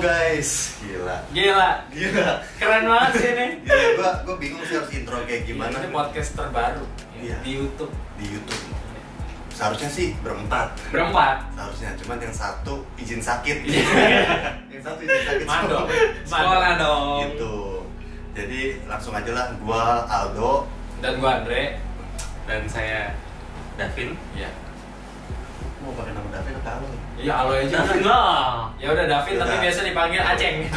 guys, gila, Gila, gila. keren banget sih ini. Gila, gua, gua bingung sih harus intro kayak gimana Ini podcast terbaru Iya. di YouTube. di YouTube. Seharusnya sih berempat, Berempat. seharusnya. Cuman yang satu izin sakit. Iya. yang satu izin sakit. Mando. Sekolah dong. Gitu. Jadi langsung aja lah, gua Aldo. Dan gua Andre. Dan saya Davin. Ya. Mau pakai nama Davin atau Aldo? Iya, halo aja. Davin lah. Ya udah David tapi Udah. biasa dipanggil Aceng.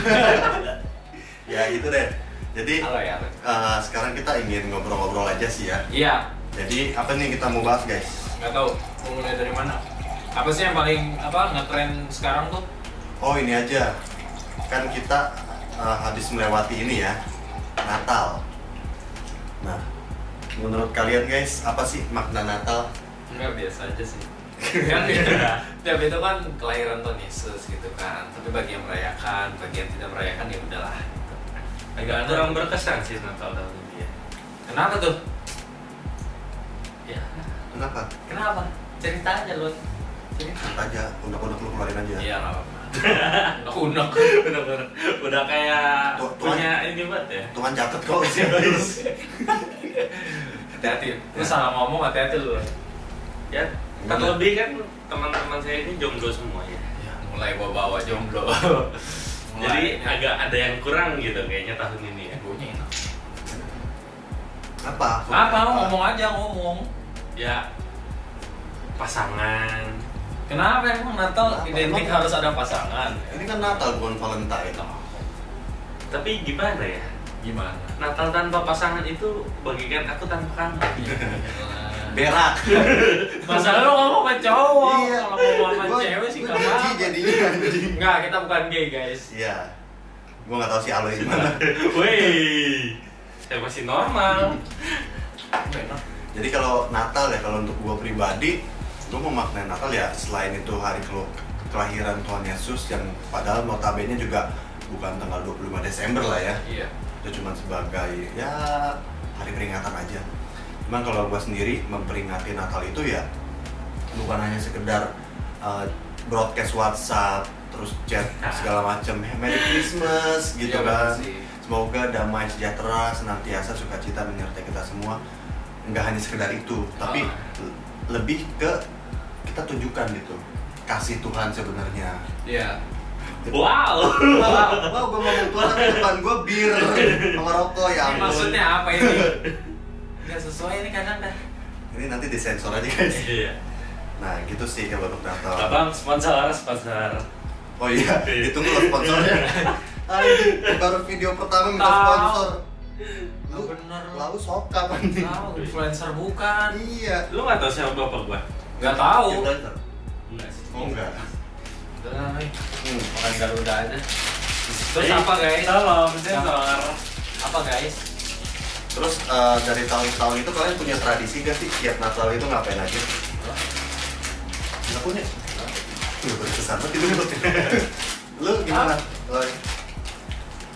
Ya gitu deh. Jadi halo ya. halo. eh, sekarang kita ingin ngobrol-ngobrol aja sih ya. Iya, Jadi apa nih kita mau bahas guys? nggak tahu mau mulai dari mana. Apa sih yang paling apa ngetren sekarang tuh? Oh ini aja, kan kita uh, habis melewati ini ya, Natal. Nah, menurut kalian guys, apa sih makna Natal? Enggak biasa aja sih. Kan tiap itu kan kelahiran Tuhan Yesus gitu kan. Tapi bagi yang merayakan, bagi yang tidak merayakan ya udahlah. Gitu. Agak kurang berkesan sih Natal tahun ini ya. Kenapa tuh? Ya. Kenapa? Kenapa? Cerita aja lu. Cerita. Aja, unek-unek lu keluarin aja. Iya nggak apa-apa. Unek-unek. udah, udah, udah kayak Tuh, tuh. punya ini banget ya. Tuhan catet kok sih guys. Hati-hati. Lu salah ngomong hati-hati lu. Ya, terlebih kan teman-teman saya ini jomblo semua ya. Ya, mulai gua bawa jomblo. Jadi Mulai. agak ada yang kurang gitu kayaknya tahun ini ya. Egonya enak. Apa? Apa? Ngomong aja ngomong. Ya pasangan. Kenapa emang Natal Kenapa? identik Emang- harus ada pasangan? Ini kan Natal bukan Valentine. Tapi gimana ya? Gimana? Natal tanpa pasangan itu bagikan aku tanpa kamu. Berak. Masalah lu ngomong sama cowok. Iya. Kalau ngomong sama Gua- cewek sih gak apa. jadinya. Enggak, kita bukan gay guys. Iya. Gua nggak tahu sih Aloy gimana. Wih, saya masih normal. Jadi kalau Natal ya kalau untuk gua pribadi, gua memaknai Natal ya selain itu hari kelu- kelahiran Tuhan Yesus yang padahal notabene juga bukan tanggal 25 Desember lah ya. Iya. Itu cuma sebagai ya hari peringatan aja. Cuman kalau gua sendiri memperingati Natal itu ya bukan hanya sekedar uh, broadcast WhatsApp terus chat segala macam Merry Christmas gitu Iya, kan. sih. Semoga damai sejahtera senantiasa sukacita menyertai kita semua. Enggak hanya sekedar itu, tapi Ah. l- lebih ke kita tunjukkan gitu kasih Tuhan sebenarnya. Iya. Wow. Wah, wah gue ngomong Tuhan tapi depan gue bir sama rokok ya maksudnya apa ini? Enggak sesuai ini kadang dah. Ini nanti disensor aja guys. Iya. Nah gitu sih kalau untuk Natal. Abang sponsor, sponsor. Oh iya, ditunggu loh sponsornya. Anjing, baru video pertama minta sponsor. Lu bener lu. lalu sokap anjing. Tahu influencer bukan. Iya. Lu nggak tahu siapa bapak gua? Enggak tahu. Influencer? Enggak sih. Oh enggak. Udah Ray. Hmm. Makan Garuda aja. Terus apa guys? Tolong, sensor. Apa guys? Terus eh, dari tahun ke tahun itu kalian punya tradisi gak sih tiap Natal itu ngapain aja? Nggak punya. Lu berkesan banget itu lu. Lu gimana? Loy?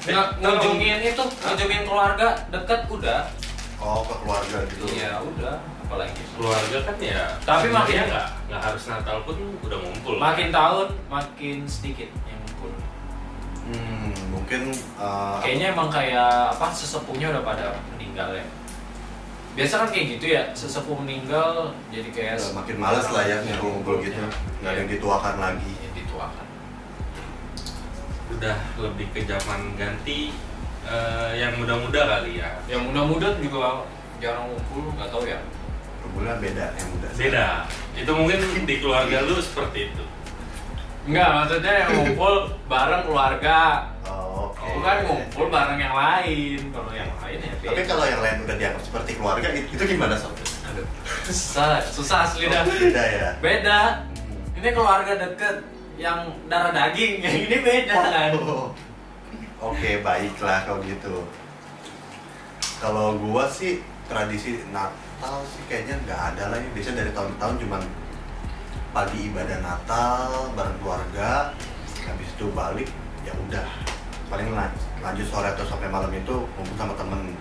Nggak ngunjungin itu, ngunjungin keluarga deket udah. Oh ke keluarga gitu. Iya udah, apalagi. Keluarga kan ya. Tapi makin- nggak nggak harus Natal pun udah ngumpul. Makin tahun makin sedikit yang ngumpul. Hmm, mungkin eh, Kayaknya emang kayak apa sesepuhnya udah pada meninggal ya. Biasa kan kayak gitu ya, sesepuh meninggal jadi kayak eh, makin males lah ya ngumpul-ngumpul gitu. Nggak ada yang dituakan lagi. Ya, dituakan. Udah lebih ke zaman ganti eh, yang muda-muda kali ya. Yang muda-muda juga jarang ngumpul, nggak tahu ya. Kemudian beda yang muda. Beda. Itu mungkin di keluarga lu seperti itu. Enggak, maksudnya yang ngumpul bareng keluarga. Oh, oke. Bukan ngumpul bareng yang lain. Kalau yang lain ya Tapi beda. kalau yang lain udah dianggap seperti keluarga, itu, gimana sob? Aduh, susah, susah asli dah. Beda ya. Beda. Ini keluarga deket yang darah daging, yang ini beda kan. Oh. Oke, baiklah kalau gitu. Kalau gua sih tradisi Natal sih kayaknya nggak ada lah ya. Biasanya dari tahun ke tahun cuman pagi ibadah Natal bareng keluarga, habis itu balik ya udah. Paling lan- lanjut sore atau sampai malam itu ngumpul sama temen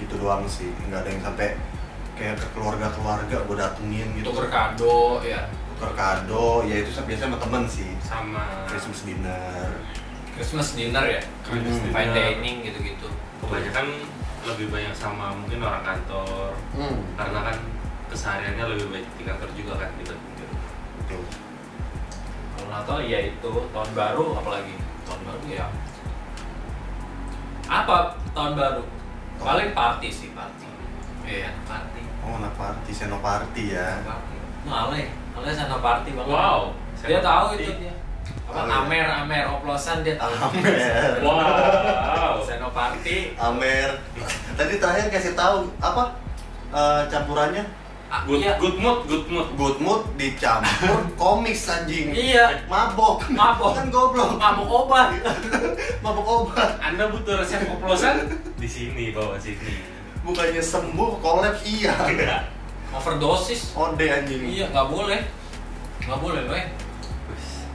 gitu doang sih. Nggak ada yang sampai kayak ke keluarga-keluarga gue datengin gitu. Tuker kado ya. Tuker kado, ya itu biasanya sama temen sih. sama Christmas dinner. Christmas dinner ya Christmas Hmm. fine dinner. dining gitu-gitu kebanyakan lebih banyak sama mungkin orang kantor Hmm. karena kan kesehariannya lebih banyak di kantor juga kan. Betul. kalau Natal ya itu tahun baru apalagi tahun baru ya apa tahun baru paling party sih party iya party Oh, anak party, senoparty ya. party nah Ale Ale sana party banget Wow, dia sana tahu itu dia apa Oh, iya. amer amer oplosan dia tahu Amer. Wow. Seno party Amer. Tadi terakhir kasih tahu apa eh, campurannya? Ah, Good, iya. good mood, good mood. Good mood dicampur komiks anjing. iya Mabok. Mabok. Kan goblok. mabuk obat Mabok obat. Anda butuh resep oplosan di sini bawa sini. Bukannya sembuh, kolaps iya. overdosis Ode anjing. iya nggak boleh nggak boleh loh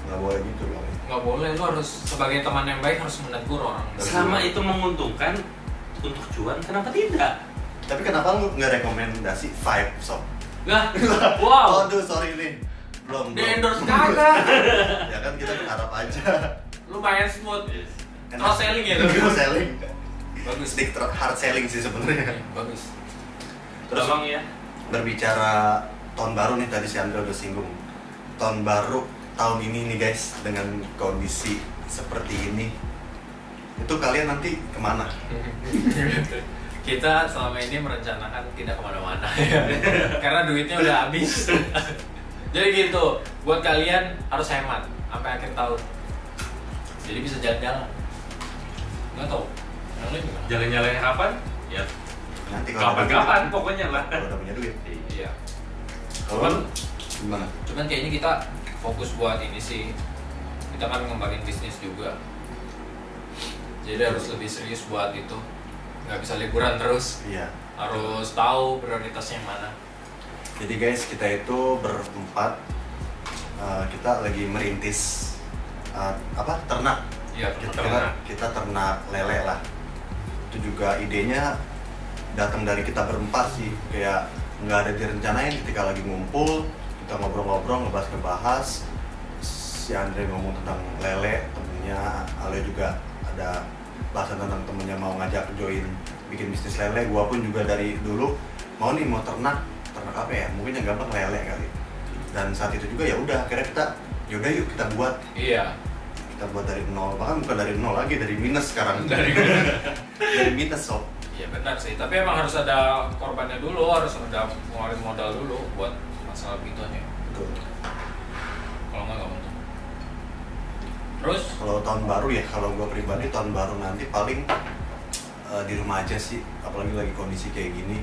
Nggak boleh gitu loh. nggak boleh lu harus sebagai teman yang baik harus menegur orang Selama itu menguntungkan untuk cuan, kenapa tidak? Tapi kenapa lu nggak rekomendasi vibe sob? lah wow Aduh, sorry nih. Belum, di endorse kagak ya kan kita berharap aja. lumayan smooth Enak. cross selling ya Cross selling. bagus Stick hard selling sih sebenarnya. bagus Terus Tolong ya. berbicara tahun baru nih tadi si Andra udah singgung. Tahun baru tahun ini nih guys dengan kondisi seperti ini. Itu kalian nanti ke mana? kita selama ini merencanakan tidak ke mana-mana. Karena duitnya udah habis. Jadi gitu buat kalian harus hemat sampai akhir tahun. Jadi bisa jalan-jalan. Nggak tahu? Jalan-jalan kapan? Ya, Nanti kapan-kapan pokoknya lah. Kalau udah punya duit. iya. Kalau Cuman, gimana? cuman kayaknya kita fokus buat ini sih. Kita kan ngembangin bisnis juga. Jadi harus lebih serius buat itu nggak bisa liburan terus. Iya. harus tahu prioritasnya mana. Jadi guys kita itu berempat eh, kita lagi merintis eh, apa ternak. Iya kita Ternak. kita ternak lele lah. Itu juga idenya datang dari kita berempat sih. Kayak nggak ada direncanain ketika lagi ngumpul kita ngobrol-ngobrol ngebahas-ngebahas si Andre ngomong tentang lele temennya Ale juga ada bahasan tentang temennya mau ngajak join bikin bisnis lele gua pun juga dari dulu mau nih mau ternak ternak apa ya? Mungkin yang gampang lele kali. Dan saat itu juga ya udah akhirnya kita yaudah yuk kita buat. Iya. Kita buat dari nol bahkan bukan dari nol lagi dari minus sekarang. Dari dari minus sob. Iya benar sih, tapi emang harus ada korbannya dulu, harus ada ngeluarin modal dulu buat masalah begituan ya. Betul. Kalau nggak nggak untung. Terus? Kalau tahun baru ya kalau gue pribadi tahun baru nanti paling eh, di rumah aja sih apalagi lagi kondisi kayak gini.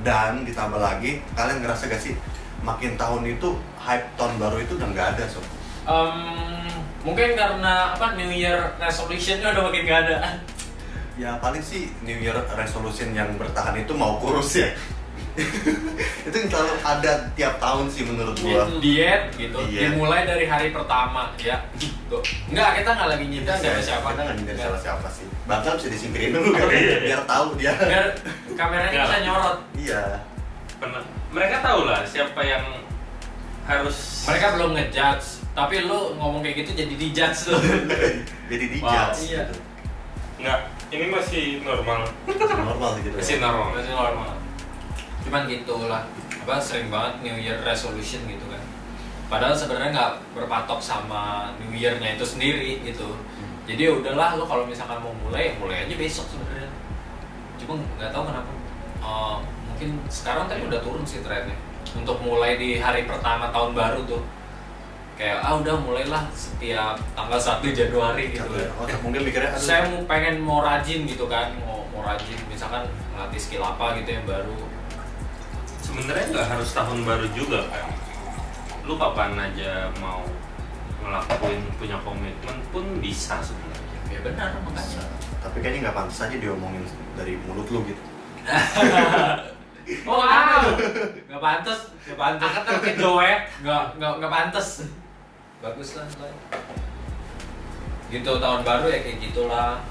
Dan ditambah lagi kalian ngerasa gak sih makin tahun itu hype tahun baru itu udah nggak ada sob? Em, mungkin karena apa New Year resolutionnya udah makin gak ada. ya paling sih New Year resolution yang bertahan itu mau kurus ya itu yang selalu ada tiap tahun sih menurut gua Diet gitu, Diet. dimulai dari hari pertama ya. Gitu. Enggak, kita nggak lagi nyita siapa siapa. kita nggak nyindir siapa siapa sih bakal bisa disingkirin dulu kan biar tahu dia Biar kameranya Nggak. bisa nyorot. iya Pernah. Mereka tahu lah siapa yang harus Mereka belum ngejudge, tapi lu ngomong kayak gitu jadi dijudge tuh. jadi Wow. dijudge Iya. gitu. Nggak, ini masih normal. normal sih gitu Masih ya. normal. masih normal cuman gitu lah apa sering banget New Year resolution gitu kan. Padahal sebenarnya nggak berpatok sama New Year-nya itu sendiri gitu. Jadi ya udahlah lo kalau misalkan mau mulai ya mulai aja besok sebenarnya. Cuma nggak tahu kenapa. Eh, mungkin sekarang tadi udah turun sih trennya untuk mulai di hari pertama tahun baru tuh. Kayak ah udah mulailah setiap tanggal 1 Januari gitu ya? ya. Oh, mungkin mikirnya aduh, saya mau pengen mau rajin gitu kan mau mau rajin. Misalkan ngelatih skill apa gitu yang baru Sebenarnya nggak harus tahun baru juga kan. Lu kapan aja mau ngelakuin punya komitmen pun bisa sebenarnya. ya benar makanya. Tapi kayaknya nggak pantas aja diomongin dari mulut lu gitu. Oh ah. Nggak pantas nggak pantas. Kata pakai nggak nggak nggak pantas. Bagus lah gitu tahun baru ya kayak gitulah.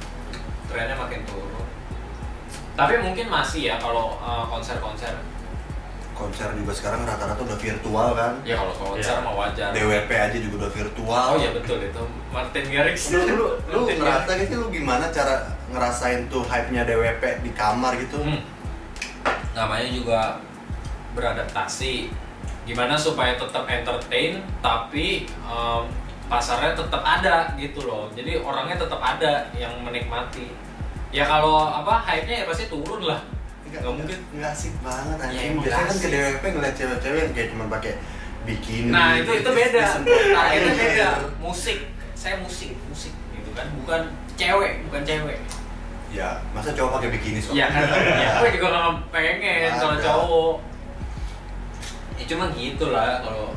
Trennya makin turun. Tapi mungkin masih ya kalau uh, konser-konser konser juga sekarang rata-rata udah virtual kan? Ya kalau konser Iya. mah wajar. DWP aja juga udah virtual. Oh iya betul itu Martin Garrix. Lu lu lu ngerasa gitu lu gimana cara ngerasain tuh hype-nya DWP di kamar gitu? Hmm. namanya juga beradaptasi. Gimana supaya tetap entertain tapi em, pasarnya tetap ada gitu loh. Jadi orangnya tetap ada yang menikmati. Ya kalau apa hype-nya ya pasti turun lah nggak mungkin. nggak asik banget Ya, anjing. emang biasanya kan ke DWP ngeliat cewek-cewek yang kayak cuma pakai bikini nah itu itu beda. Nah itu beda. Musik. Saya musik musik gitu kan. Bukan cewek bukan cewek. Ya masa cowok pakai bikini sob ya kan? Ya gue juga nggak pengen kalau cowok. Ya cuma gitu lah kalau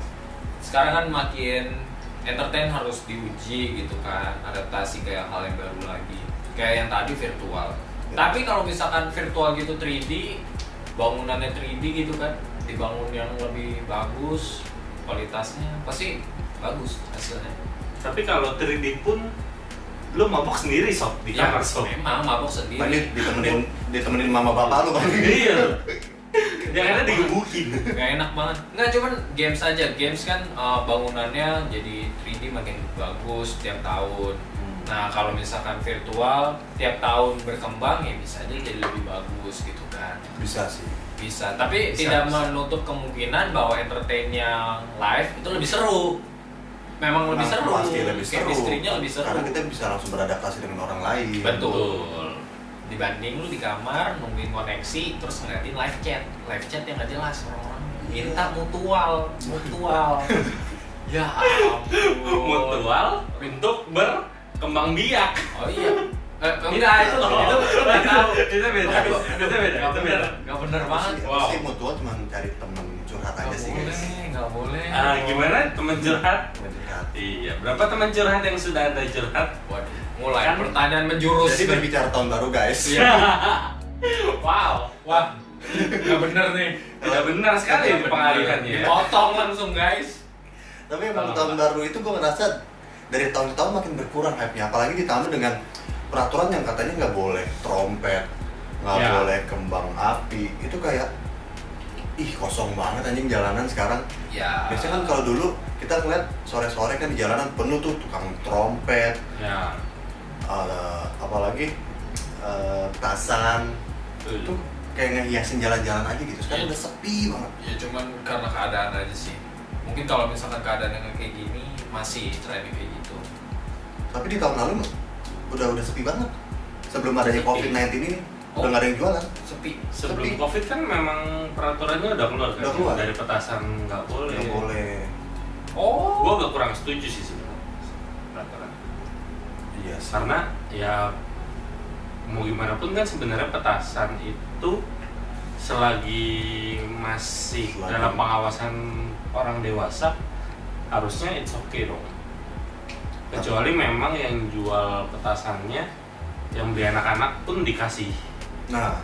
sekarang kan makin entertain harus diuji gitu kan adaptasi kayak hal yang baru lagi. Kayak yang tadi virtual. Ya. Tapi kalau misalkan virtual gitu 3D bangunannya 3D gitu kan dibangun yang lebih bagus kualitasnya pasti bagus hasilnya Tapi kalau 3D pun lu mabok sendiri sob di ya kamar sob. memang mabok Tadi sendiri ditemenin ditemenin mama bapak lu kan Iya. Yang ada digebukin. Gak enak banget. Nggak cuman games aja. Games kan uh, bangunannya jadi 3D makin bagus tiap tahun. Nah kalau misalkan virtual tiap tahun berkembang ya bisa aja jadi lebih bagus gitu kan. bisa sih Bisa. Tapi Bisa, tidak bisa. menutup kemungkinan bahwa entertain yang live itu lebih seru. Memang lebih Nah, seru. pasti lebih seru Chemistry-nya lebih seru. karena kita bisa langsung beradaptasi dengan orang lain Betul. Dibanding lu di kamar nungguin koneksi terus ngeliatin live chat, live chat yang gak jelas orang-orang minta mutual, mutual. ya ampun. Mutual untuk berkembang biak. Oh iya. Eh, enggak itu itu itu nggak tahu. Itu beda. Itu beda. Nggak Itu bener, beda. nggak bener banget. Sih, Wow. sih mutual cuma cari temen curhat aja sih boleh, guys nggak boleh. Ah, gimana teman curhat? Temen curhat. Iya, berapa teman curhat yang sudah ada curhat? Waduh, mulai Kan- pertanyaan menjurus. jadi berbicara tahun baru guys Iya. wow, wah, nggak bener nih. Tidak benar sekali pengalihannya ya. Dipotong langsung guys. tapi emang tahun baru itu gue ngerasa dari tahun ke tahun makin berkurang hype-nya apalagi ditambah dengan peraturan yang katanya nggak boleh trompet nggak Ya. boleh kembang api itu kayak ih kosong banget anjing jalanan sekarang Ya. biasanya kan kalau dulu kita ngeliat sore-sore kan di jalanan penuh tuh tukang trompet Ya. eh, apalagi eh, tasan itu kayak ngehiasin jalan-jalan aja gitu sekarang Iya. udah sepi banget Ya cuman karena keadaan aja sih. Mungkin kalau misalkan keadaan yang kayak gini masih trennya kayak gitu. tapi di tahun lalu udah udah sepi banget sebelum adanya Sepi. covid-19 ini Oh. udah nggak ada yang jualan Sepi. Sebelum Tapi- covid kan memang peraturannya udah keluar kan? Udah keluar. Dari petasan nggak boleh. nggak boleh Oh. Gua agak kurang setuju sih sebenarnya peraturan. iya sih. Karena ya mau gimana pun kan sebenarnya petasan itu selagi masih Selagi- dalam pengawasan orang dewasa harusnya it's okay dong. Kecuali memang yang jual petasannya yang beli anak-anak pun dikasih. nah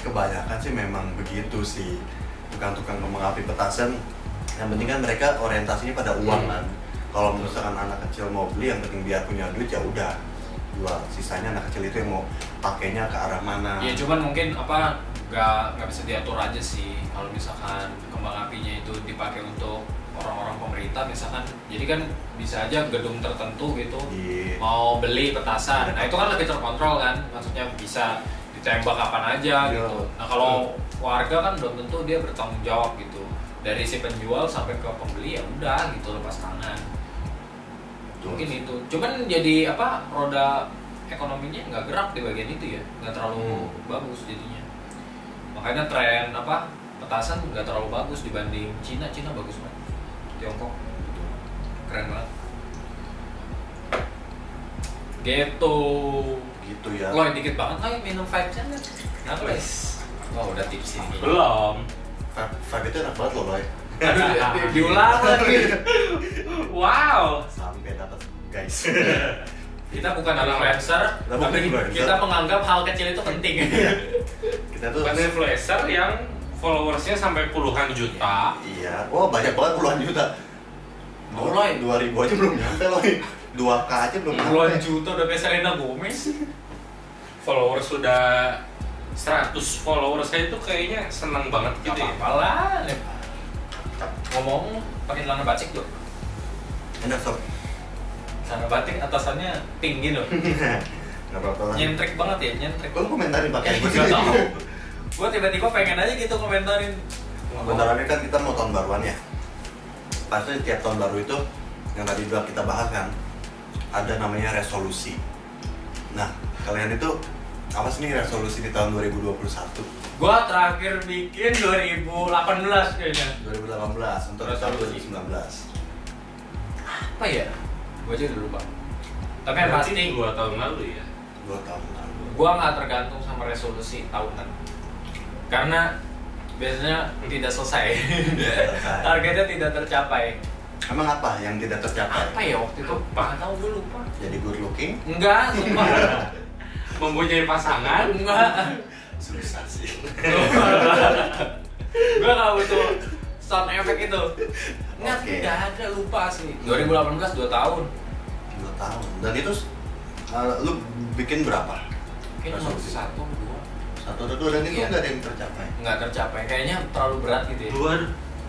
kebanyakan sih memang begitu sih tukang-tukang kembang api petasan yang penting kan mereka orientasinya pada uang Hmm. kan kalau misalkan anak kecil mau beli yang penting biar punya duit ya udah jual sisanya anak kecil itu yang mau pakainya ke arah mana Ya cuman mungkin apa nggak nggak bisa diatur aja sih kalau misalkan kembang apinya itu dipakai untuk orang-orang pemerintah misalkan. Jadi kan bisa aja gedung tertentu gitu Iya. mau beli petasan. Nah itu kan lebih terkontrol kan. Maksudnya bisa ditembak kapan aja Iya. gitu. Nah kalau warga kan belum tentu dia bertanggung jawab gitu. Dari si penjual sampai ke pembeli ya udah gitu lepas tangan. Betul. mungkin itu. Cuman jadi apa roda ekonominya nggak gerak di bagian itu ya. Nggak terlalu Hmm. bagus jadinya. Makanya tren apa petasan nggak terlalu bagus dibanding Cina. Cina bagus banget Tiongkok. Keren banget. Gitu gitu ya. Loy dikit banget lah minum five cent kan Kenapa guys? Wah udah tips ini. Belum. Vibe, vibe itu enak banget loh di- di- diulang lagi. Wow. sampai dapat guys. Kita bukan influencer Kita bukan Tapi influencer. kita menganggap hal kecil itu penting. Kita tuh Bukan influencer yang followersnya sampai puluhan juta. iya wah banyak banget puluhan juta Oh, Loy. dua ribu aja belum nyampe Loy dua k aja belum Puluhan nyampe juta udah kayak Selena Gomez Followers sudah 100 followers saya itu kayaknya seneng banget gitu ya. apa-apa lah. Nih. Ngomong pakai celana batik tuh. enak sob Celana batik atasannya tinggi loh. nggak apa-apa lah Nyentrik banget ya, nyentrik. gue komentarin pakai gue Gak tau. Gue tiba-tiba pengen aja gitu komentarin. Lagi kan kita mau tahun baruan ya. Pasti tiap tahun baru itu yang tadi udah kita bahas kan ada namanya resolusi. Nah, kalian itu apa sih nih resolusi di tahun 2021? Gue terakhir bikin 2018 kayaknya. 2018 untuk tahun 2019. Apa ya? Gue aja udah lupa. Tapi yang pasti dua tahun lalu ya. Dua tahun lalu. gue nggak tergantung sama resolusi tahunan. Karena biasanya tidak selesai. selesai. Targetnya tidak tercapai. Emang apa yang tidak tercapai? Apa ya waktu itu? Apa? Nggak tahu gue lupa. Jadi good looking? Enggak, sumpah. Mempunyai pasangan. Enggak. Susah sih. gue gak butuh sound effect itu. Enggak, Oke. tidak ada lupa sih. 2018 2 tahun. Dua tahun. Dan itu uh, lu bikin berapa? Mungkin Resolusi. satu. Satu atau dua dan itu Iya. nggak ada yang tercapai. Nggak tercapai. Kayaknya terlalu berat gitu ya. Dua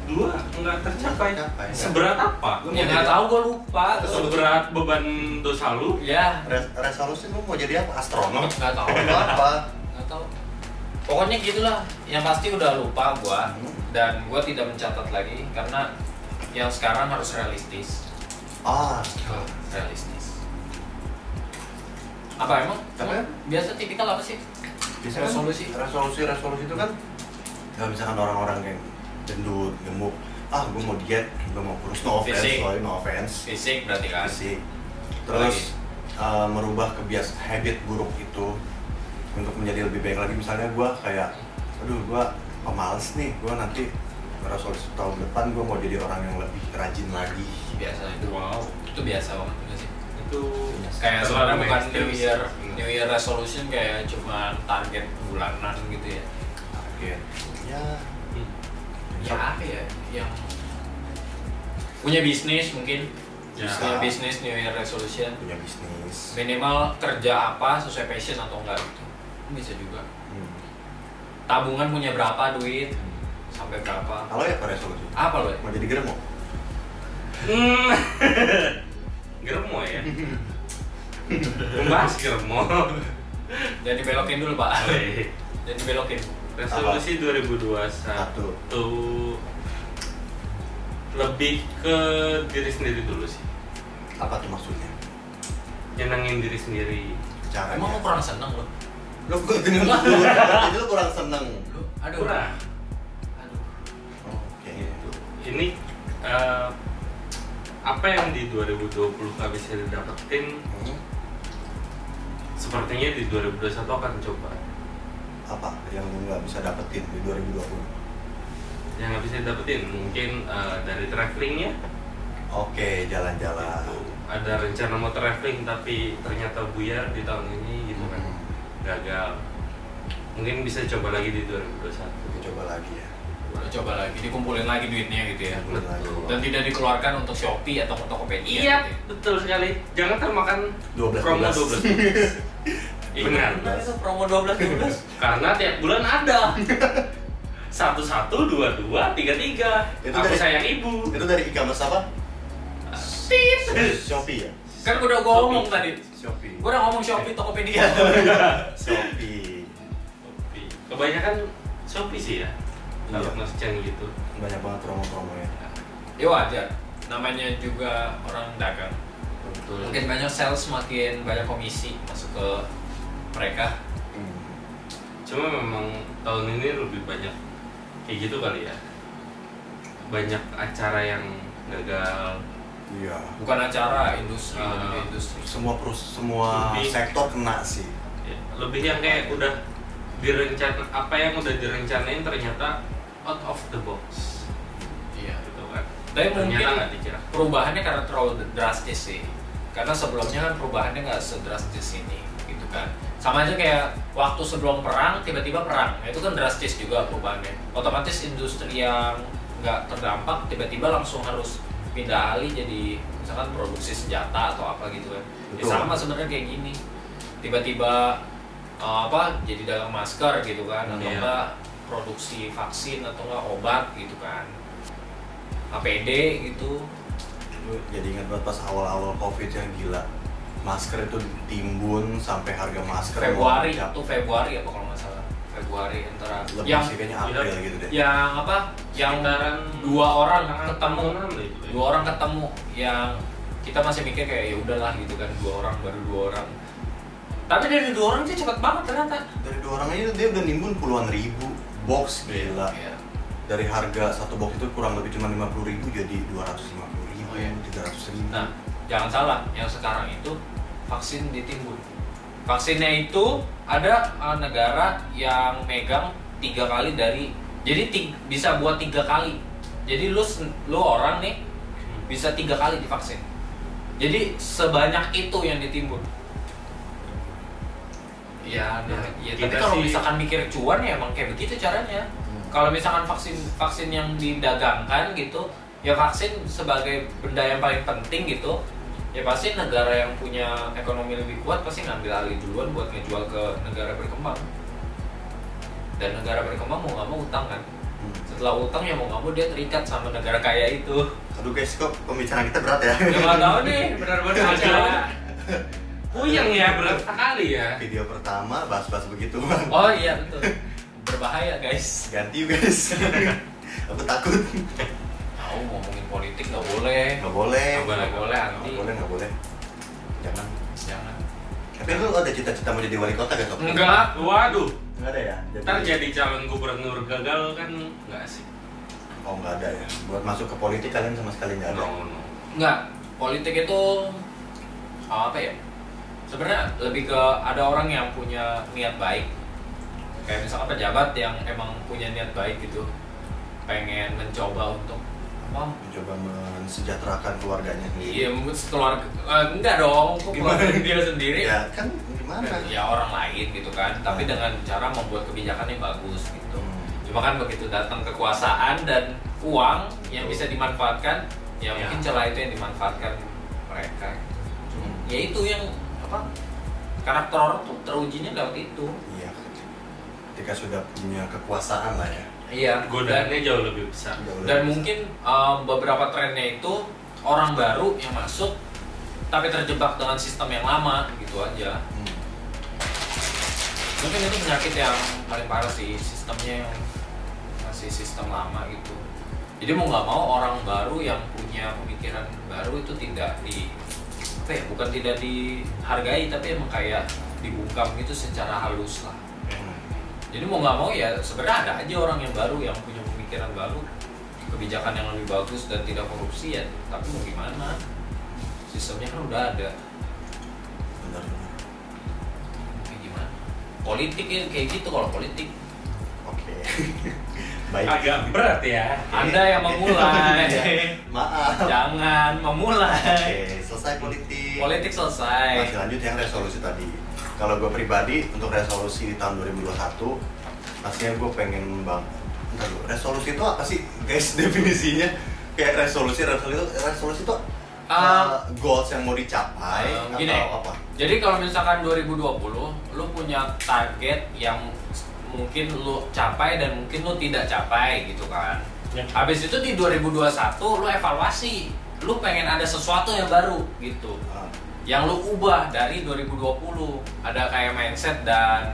dua nggak tercapai. Tercapai. Seberat apa? Lu Ya nggak tahu gue lupa. Seberat beban dosa lu? Ya, Res- resolusi lu mau jadi apa? Astronom? nggak tahu. Apa? nggak tahu pokoknya gitulah yang pasti udah lupa gua Hmm. dan gua tidak mencatat lagi karena yang sekarang harus realistis Ah, realistis apa emang Apa? Emang biasa tipikal apa sih bisa kan Resolusi. resolusi resolusi itu kan nggak misalkan orang-orang yang gendut gemuk. Ah gue mau diet gue mau kurus no offense Fisik. sorry no offense. Fisik berarti kan? Fisik. Terus uh, merubah kebias habit buruk itu untuk menjadi lebih baik lagi. Misalnya gue kayak aduh gue pemalas nih gue nanti resolusi tahun depan gue mau jadi orang yang lebih rajin lagi. Biasa itu Wow. itu biasa banget nggak sih Itu kayak sebenarnya bukan New. Year New Year. Resolution kayak cuma target bulanan gitu ya. Target. Ya. Hmm. ya apa ya? Yang punya bisnis mungkin. Ya. punya bisnis New Year resolution. Punya bisnis. Minimal kerja apa sesuai passion atau enggak gitu. Bisa juga. Hmm. tabungan punya berapa duit? Sampai berapa? Kalau ya resolusi? Apa lo ya? mau jadi geremo Hmm. Germo ya. Membahas germo. dan dibelokin dulu pak Oke. dan dibelokin Resolusi 2021 Satu. lebih ke diri sendiri dulu sih. apa tuh maksudnya Nyenengin diri sendiri. caranya emang lo kurang seneng lo gue itu lu kurang seneng Lu- aduh Kurang. aduh oke Gitu. Ini eh, apa yang di 2020 nggak bisa didapetin? Hmm. sepertinya di 2021 akan coba. Apa yang nggak bisa dapetin di 2020 yang nggak bisa didapetin mungkin eh, dari travelingnya oke jalan-jalan. Gitu. ada rencana mau traveling tapi ternyata buyar di tahun ini gitu kan. Hmm. gagal. Mungkin bisa coba lagi di 2021 Kita coba lagi ya coba lagi dikumpulin lagi duitnya gitu ya. Lagi. dan tidak dikeluarkan untuk Shopee atau untuk Tokopedia iya gitu ya. betul sekali. Jangan termakan 12 promo 12 12 benar. Benar. Itu promo 12 12 karena tiap bulan ada. Satu satu dua dua tiga tiga Itu aku dari- sayang ibu. itu dari e-commerce apa? Tit. Shopee ya? Kan udah gua ngomong tadi. Shopee. Gua udah ngomong Shopee Tokopedia Shopee. Shopee. kebanyakan Shopee sih ya kalau Iya. nge gitu. Banyak banget promo-promo ya. Ya wajar. Namanya juga orang dagang. Betul. Mungkin banyak sales makin banyak komisi masuk ke mereka. Hmm. cuma memang tahun ini lebih banyak kayak gitu kali ya. Banyak acara yang gagal. Iya. Bukan acara industri lebih ke industri. Semua perus semua Lebih. sektor kena sih. Ya, lebih yang kayak udah direncana apa yang udah direncanain ternyata out of the box. Iya. Gitu kan. Tapi ternyata mungkin perubahannya karena terlalu drastis sih. Karena sebelumnya kan perubahannya nggak sedrastis ini gitu kan. Sama aja kayak waktu sebelum perang tiba-tiba perang. Nah, itu kan drastis juga perubahannya. Otomatis industri yang nggak terdampak tiba-tiba langsung harus pindah alih jadi misalkan produksi senjata atau apa gitu kan. Ya sama sebenarnya kayak gini. Tiba-tiba eh, apa jadi dagang masker gitu kan atau Iya. enggak produksi vaksin atau enggak obat gitu kan. APD gitu. Jadi ingat banget pas awal-awal covid yang gila. Masker itu ditimbun sampai harga masker Februari itu Februari apa kalau nggak salah? Februari antara lebih yang sih kayaknya April gitu deh. Yang apa? Yang Sekitaran dua orang ketemu. dua orang ketemu. Yang kita masih mikir kayak ya udahlah gitu kan. Dua orang baru dua orang. Tapi dari dua orang itu cepet banget ternyata. Dari dua orang aja dia udah nimbun puluhan ribu box gila Iya. dari harga satu box itu kurang lebih cuma lima puluh ribu jadi dua ratus lima puluh ribu Oh, iya. tiga ratus ribu Nah, jangan salah, yang sekarang itu vaksin ditimbun. Vaksinnya itu ada uh, negara yang megang tiga kali dari, jadi ti- bisa buat tiga kali. Jadi lu lu orang nih bisa tiga kali divaksin. Jadi sebanyak itu yang ditimbun. Ya, ya, tapi kalau sih- misalkan mikir cuan ya emang kayak begitu caranya. Hmm. Kalau misalkan vaksin vaksin yang didagangkan gitu, ya vaksin sebagai benda yang paling penting gitu, ya pasti negara yang punya ekonomi lebih kuat pasti ngambil alih duluan buat ngejual ke negara berkembang. Dan negara berkembang mau nggak mau utang kan. Hmm. Setelah utang ya mau nggak mau dia terikat sama negara kaya itu. aduh guys kok pembicaraan kita berat ya Ya nggak tahu nih, benar-benar. Puyeng ya berat sekali ya. video pertama bahas-bahas begitu Oh iya betul. Berbahaya guys. ganti guys aku takut Tahu ngomongin politik nggak boleh. nggak boleh Nggak boleh, Nggak boleh nggak boleh jangan Jangan. tapi lu ada cita-cita mau jadi wali kota gak? Enggak. Waduh, nggak ada ya ntar jadi calon gubernur gagal kan nggak sih? oh nggak ada ya buat masuk ke politik kalian sama sekali nggak ada No, no. Enggak, politik itu apa ya? Sebenarnya lebih ke ada orang yang punya niat baik. Kayak misalkan pejabat yang emang punya niat baik gitu. Pengen mencoba untuk apa? mencoba mensejahterakan keluarganya sendiri Iya, mungkin keluarga eh, enggak dong, kok Gimana? keluarga dia sendiri. ya kan gimana Ya orang lain gitu kan, tapi Hmm. dengan cara membuat kebijakan yang bagus gitu. Hmm. Cuma kan begitu datang kekuasaan dan uang yang bisa dimanfaatkan, ya, Ya. mungkin celah itu yang dimanfaatkan mereka. Hmm. Ya itu yang apa? Karakter orang tuh terujinya lewat itu. iya ketika sudah punya kekuasaan lah ya Iya. Dan, Godaannya jauh lebih besar. Jauh lebih dan besar. mungkin um, beberapa trennya itu orang baru yang masuk tapi terjebak dengan sistem yang lama gitu aja. Hmm. Mungkin itu penyakit yang paling parah sih sistemnya yang masih sistem lama gitu. Jadi mau nggak mau orang baru yang punya pemikiran baru itu tidak di apa ya bukan tidak dihargai tapi emang kayak dibungkam gitu secara halus lah. Jadi mau nggak mau ya sebenarnya ada aja orang yang baru yang punya pemikiran baru, kebijakan yang lebih bagus dan tidak korupsi ya. Tapi mau gimana? Sistemnya kan udah ada. benar benar Kayak gimana? Politik ya kayak gitu kalau politik. oke baik Agak berat ya. Anda yang memulai. maaf Jangan memulai. oke selesai politik Politik selesai. masih lanjut yang resolusi tadi kalau gue pribadi untuk resolusi di tahun 2021 pastinya gue pengen bang Ntar dulu, resolusi itu apa sih guys definisinya kayak resolusi resolusi itu resolusi itu Ah. uh, goals yang mau dicapai Um, atau gini. apa Jadi kalau misalkan 2020 lu punya target yang mungkin lu capai dan mungkin lu tidak capai gitu kan. Ya. Habis itu di 2021 lu evaluasi, lu pengen ada sesuatu yang baru gitu. Ah, Yang lu ubah dari 2020. Ada kayak mindset dan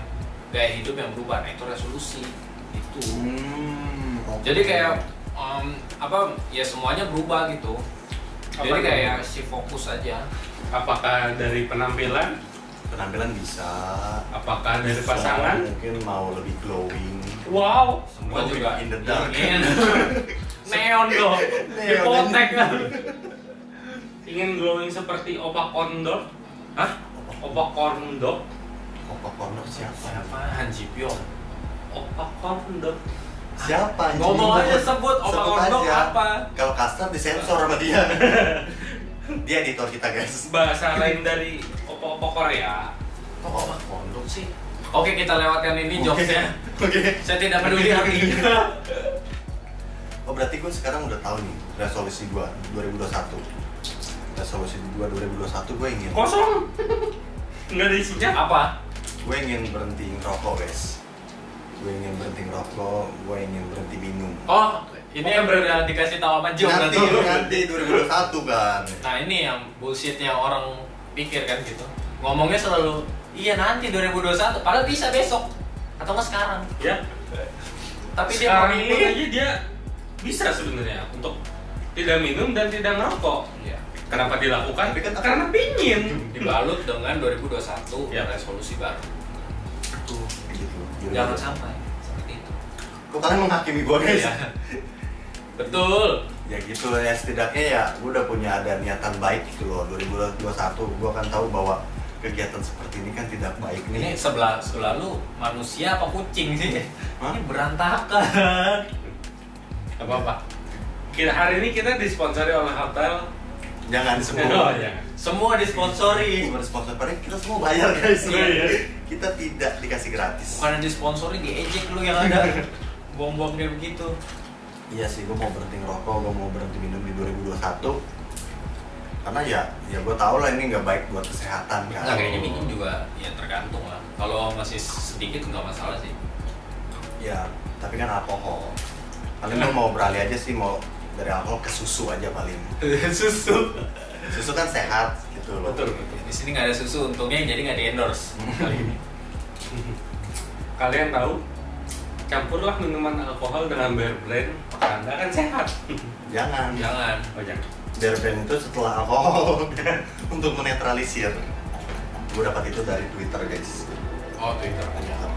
gaya hidup yang berubah. Nah, itu resolusi. Itu. hmm. Jadi kayak um, apa ya semuanya berubah gitu. Jadi Apa kayak itu? si fokus aja. Apakah dari penampilan? Penampilan bisa Apakah dari bisa pasangan? mungkin mau lebih glowing Wow. Semua Glowing juga in the dark. neon Neon. dipotek kan Ingin glowing seperti Opa Kondor? Hah? Opa Kondor? Opa Corner siapa siapa Han Ji Pyong Opa Kondor. siapa ngomong aja sebut Opa aja. apa kalau kasar disensor sama dia dia editor kita guys Bahasa lain dari Opa-Opa Korea. kok Opa Kondok sih oke kita lewatkan ini Oke. jokesnya oke saya tidak peduli artinya oh berarti gue sekarang udah tahu nih resolusi gue 2021 resolusi gue 2021 gue ingin Kosong. Enggak ada isinya. apa gue ingin berhenti ngerokok guys gue ingin berhenti ngerokok gue ingin berhenti minum Oh, ini yang udah dikasih tahu sama Jo nanti berarti. nanti 2021 kan Nah ini yang bullshitnya orang pikir kan gitu. Ngomongnya selalu Iya nanti 2021 Padahal bisa besok Atau nggak sekarang. Ya. Tapi dia sekarang memilih ini aja dia bisa sebenarnya untuk tidak minum dan tidak merokok Iya. kenapa dilakukan? Kan- karena pingin. Dibalut dengan 2021 Ya. resolusi baru. Tuh gitu. Jangan sampai seperti itu. Kok kalian menghakimi gue guys? Iya. Betul ya gitu ya setidaknya ya gue udah punya ada niatan baik gitu loh. 2021 gue akan tahu bahwa kegiatan seperti ini kan tidak baik Ini nih sebelah sebelah lu manusia apa kucing sih? Hah? Ini berantakan. Apa apa kita hari ini kita disponsori oleh hotel. Jangan semua oh, ya. Semua disponsori. Semua sponsor padahal kita semua bayar guys. Oh, iya. kita tidak dikasih gratis. Bukan disponsori, diejek lu yang ada. Buang-buang dia begitu iya sih gue mau berhenti ngerokok gue mau berhenti minum di 2021 karena ya ya gue tau lah ini nggak baik buat kesehatan kan. Nah kayaknya minum juga ya tergantung lah. Kalau masih sedikit nggak masalah sih. Ya tapi kan alkohol. Paling gue mau beralih aja sih mau dari alkohol ke susu aja paling. Susu. Susu kan sehat gitu loh. Betul betul. Di sini nggak ada susu, untungnya jadi nggak di endorse. Kali ini. Kalian tahu campurlah minuman alkohol dengan beer brand maka anda akan sehat. Jangan. Jangan. Oh, jangan. Beer brand itu setelah alkohol kan? untuk menetralisir. Gue dapat itu dari twitter guys. Oh twitter, twitter.